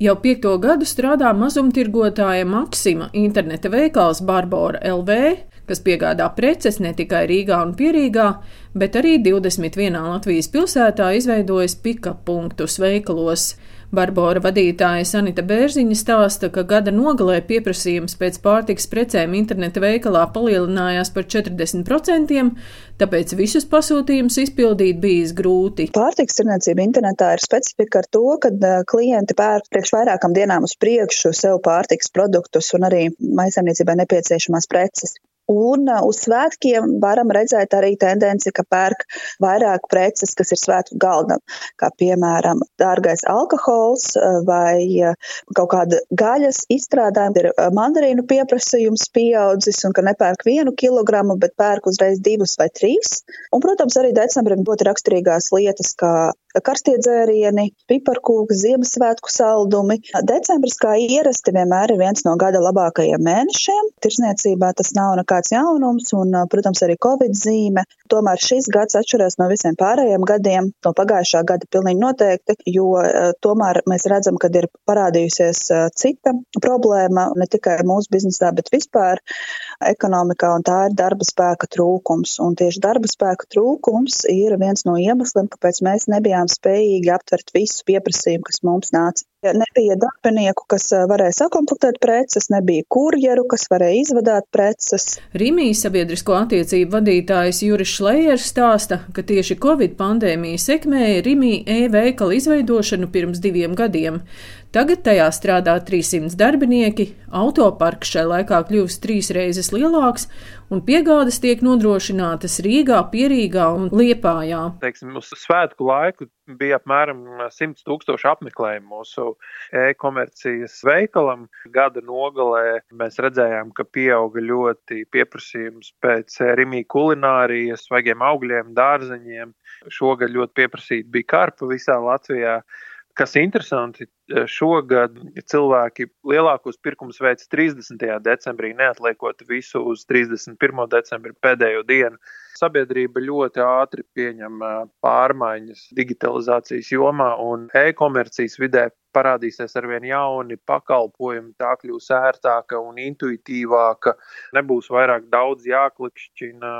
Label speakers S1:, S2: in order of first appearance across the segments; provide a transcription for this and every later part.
S1: Jau piekto gadu strādā mazumtirgotāja Maksima interneta veikals Barbora LV, kas piegādā preces ne tikai Rīgā un Pierīgā, bet arī 21. Latvijas pilsētā izveidojas pika punktus veikalos. Barbora vadītāja Sanita Bērziņa stāsta, ka gada nogalē pieprasījums pēc pārtiks precēm interneta veikalā palielinājās par 40%, tāpēc visus pasūtījumus izpildīt bijis grūti.
S2: Pārtiks tirniecība internetā ir specifika ar to, ka klienti pērk priekš vairākam dienām uz priekšu sev pārtiks produktus un arī maisaimniecībai nepieciešamās preces. Un uh, uz svētkiem varam redzēt arī tendenci, ka pērk vairāk preces, kas ir svētku galdam, kā piemēram dārgais alkohols uh, vai uh, kaut kāda gaļas izstrādājuma. Ir mandarīnu pieprasījums pieaudzis un ka nepērk vienu kilogramu, bet pērk uzreiz divus vai trīs. Un, protams, arī decembrim ļoti raksturīgās lietas, kā karstie dzērieni, piparkūki, Ziemassvētku saldumi. Decembris, kā ierasti, vienmēr ir viens no gada labākajiem mēnešiem. Tirzniecībā tas nav nekāds jaunums, un, protams, arī Covid zīme. Tomēr šis gads atšķiras no visiem pārējiem gadiem, no pagājušā gada pilnīgi noteikti, jo tomēr mēs redzam, ka ir parādījusies cita problēma ne tikai mūsu biznesā, bet vispār ekonomikā, un tā ir darba spēka trūkums. Un tieši darba spēka trūkums ir viens no iemesliem, kāpēc mēs nebijām bijām spējīgi aptvert visu pieprasījumu, kas mums nāca. Nebija darbinieku, kas varēja sakomplektēt preces, nebija kurjeru, kas varēja izvadāt preces.
S1: Rīmijas sabiedrisko attiecību vadītājs Juris Šlējers stāsta, ka tieši Covid pandēmija sekmēja Rīmī e-veikala izveidošanu pirms diviem gadiem. Tagad tajā strādā 300 darbinieki, autoparks šai laikā kļuvis trīs reizes lielāks, un piegādes tiek nodrošinātas Rīgā, Pierīgā un Liepājā.
S3: Teiksim, uz svētku laiku bija apmēram 100 tūkstoši apmeklējumu mūsu e-komercijas veikalam. Gada nogalē mēs redzējām, ka pieauga ļoti pieprasījums pēc rimī kulinārijas, svaigiem augļiem, dārzeņiem. Šogad ļoti pieprasīta bija karpa visā Latvijā. Kas interesanti, šogad cilvēki lielākos pirkumus veids 30. decembrī, neatliekot visu uz 31. decembri pēdējo dienu. Sabiedrība ļoti ātri pieņem pārmaiņas digitalizācijas jomā un e-komercijas vidē parādīsies arvien jauni pakalpojumi, tā kļūs ērtāka un intuitīvāka. Nebūs vairāk daudz jāklikšķina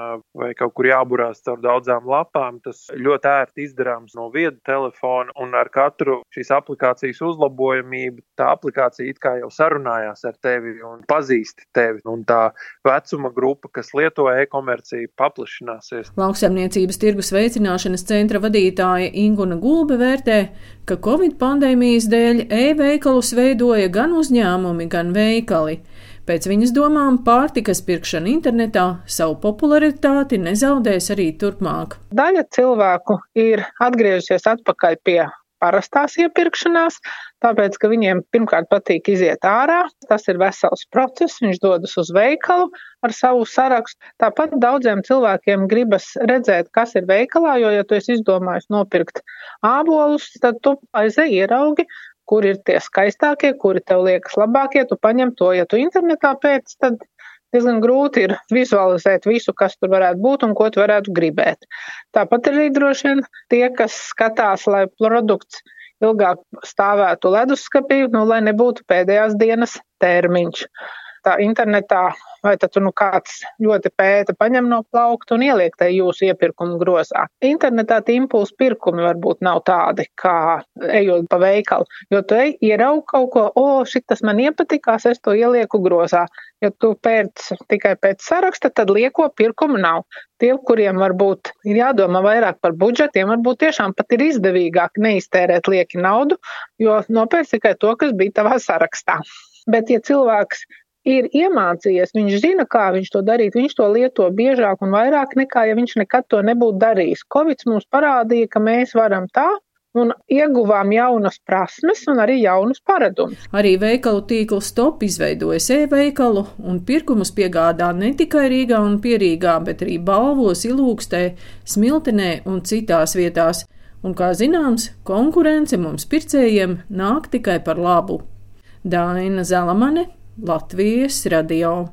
S3: vai kaut kur jāburās caur daudzām lapām. Tas ļoti ērti izdarāms no vieda telefona, un ar katru šīs aplikācijas uzlabojamību tā aplikācija it kā jau sarunājās ar tevi un pazīst tevi. Un tā vecuma grupa, kas lieto e-komerciju, paplašināsies.
S1: Lauksaimniecības tirgus veicināšanas centra vadītāja Inguna Gulbe vērtē, ka Covid pandēmijas dēļ e-veikalus veidoja gan uzņēmumi, gan veikali. Pēc viņas domām, pārtikas pirkšana internetā savu popularitāti nezaudēs arī turpmāk.
S4: Daļa cilvēku ir atgriezusies atpakaļ pie parastās iepirkšanās, tāpēc, ka viņiem pirmkārt patīk iziet ārā. Tas ir vesels process, viņš dodas uz veikalu ar savu sarakstu. Tāpat daudziem cilvēkiem gribas redzēt, kas ir veikalā, jo, ja tu esi izdomājis nopirkt ābolus, tad tu aizej ieraugi, kur ir tie skaistākie, kuri tev liekas labākie, tu paņem to, ja tu internetā pēc, tad diezgan grūti ir vizualizēt visu, kas tur varētu būt un ko tu varētu gribēt. Tāpat arī droši vien tie, kas skatās, lai produkts ilgāk stāvētu leduskapī, nu, lai nebūtu pēdējās dienas termiņš tā internetā, vai tad nu kāds ļoti pēta, paņem no plaukta un ieliek tajā jūsu iepirkumu grozā. Internetā tie impulsu pirkumi varbūt nav tādi, kā ejot pa veikalu, jo tu ej, ieraugi kaut ko, o, šitas man iepatikās, es to ielieku grozā. Ja tu pēc tikai pēc saraksta, tad lieko pirkumu nav. Tie, kuriem varbūt ir jādomā vairāk par budžetiem, varbūt tiešām pat ir izdevīgāk neiztērēt lieki naudu, jo nopērts tikai to, kas bija tavā sarakstā. Bet, ja cilvēks ir iemācījies, viņš zina, kā viņš to darīt, viņš to lieto biežāk un vairāk nekā, ja viņš nekad to nebūtu darījis. Covid mums parādīja, ka mēs varam tā, un ieguvām jaunas prasmes un arī jaunus paradumus.
S1: Arī veikalu tīkls Stop izveidojas e-veikalu un pirkumus piegādā ne tikai Rīgā un Pierīgā, bet arī Balvos, Ilūkstē, Smiltenē un citās vietās. Un, kā zināms, konkurence mums pircējiem nāk tikai par labu. Daina Zelamane, Latvijas radio.